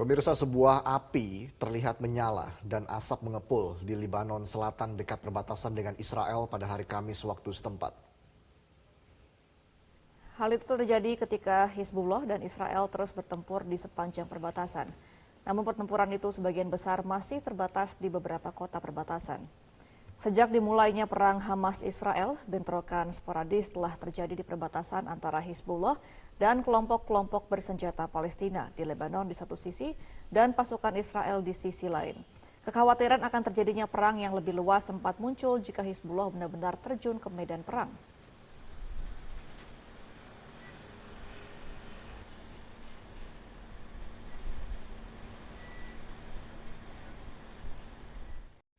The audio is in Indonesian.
Pemirsa sebuah api terlihat menyala dan asap mengepul di Libanon Selatan dekat perbatasan dengan Israel pada hari Kamis waktu setempat. Hal itu terjadi ketika Hizbullah dan Israel terus bertempur di sepanjang perbatasan. Namun pertempuran itu sebagian besar masih terbatas di beberapa kota perbatasan. Sejak dimulainya perang Hamas-Israel, bentrokan sporadis telah terjadi di perbatasan antara Hizbullah dan kelompok-kelompok bersenjata Palestina di Lebanon di satu sisi dan pasukan Israel di sisi lain. Kekhawatiran akan terjadinya perang yang lebih luas sempat muncul jika Hizbullah benar-benar terjun ke medan perang.